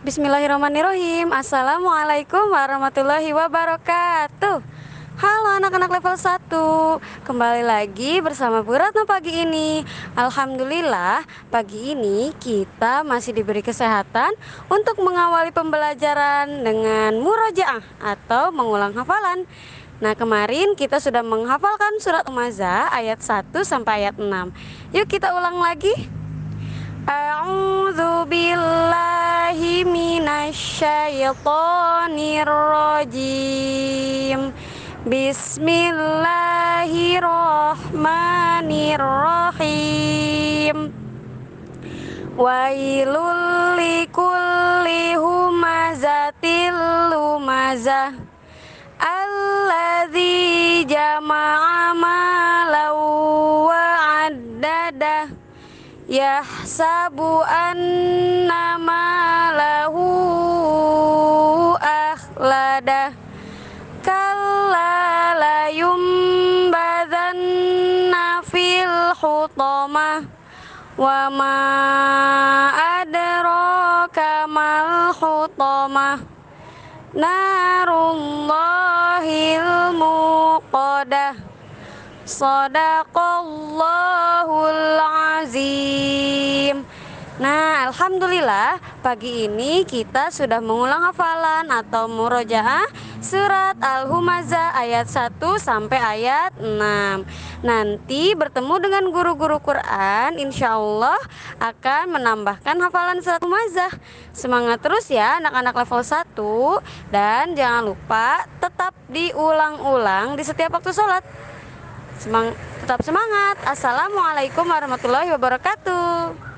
Bismillahirrahmanirrahim. Assalamualaikum warahmatullahi wabarakatuh. Halo anak-anak level 1 Kembali lagi bersama Bu Ratna pagi ini. Alhamdulillah pagi ini kita masih diberi kesehatan Untuk mengawali pembelajaran dengan murojaah Atau mengulang hafalan. Nah kemarin kita sudah menghafalkan surat Umazah ayat 1 sampai ayat 6 Yuk kita ulang lagi. A'udzu rajim. Bismillahirrahmanirrahim. Wailul likulli humazatil lumazah. Alladzi jama'a malau wa'addadah yahsabu anna akhlada kalla la yumbadanna fil hutamah wa ma adraka mal hutamah narullahil muqadah. Sadaqallahul Nah, alhamdulillah pagi ini kita sudah mengulang hafalan atau murojaah surat Al-Humazah ayat 1 sampai ayat 6. Nanti bertemu dengan guru-guru Quran, insya Allah akan menambahkan hafalan surat Humazah. Semangat terus ya anak-anak level 1 dan jangan lupa tetap diulang-ulang di setiap waktu sholat. Semang tetap semangat. Assalamualaikum warahmatullahi wabarakatuh.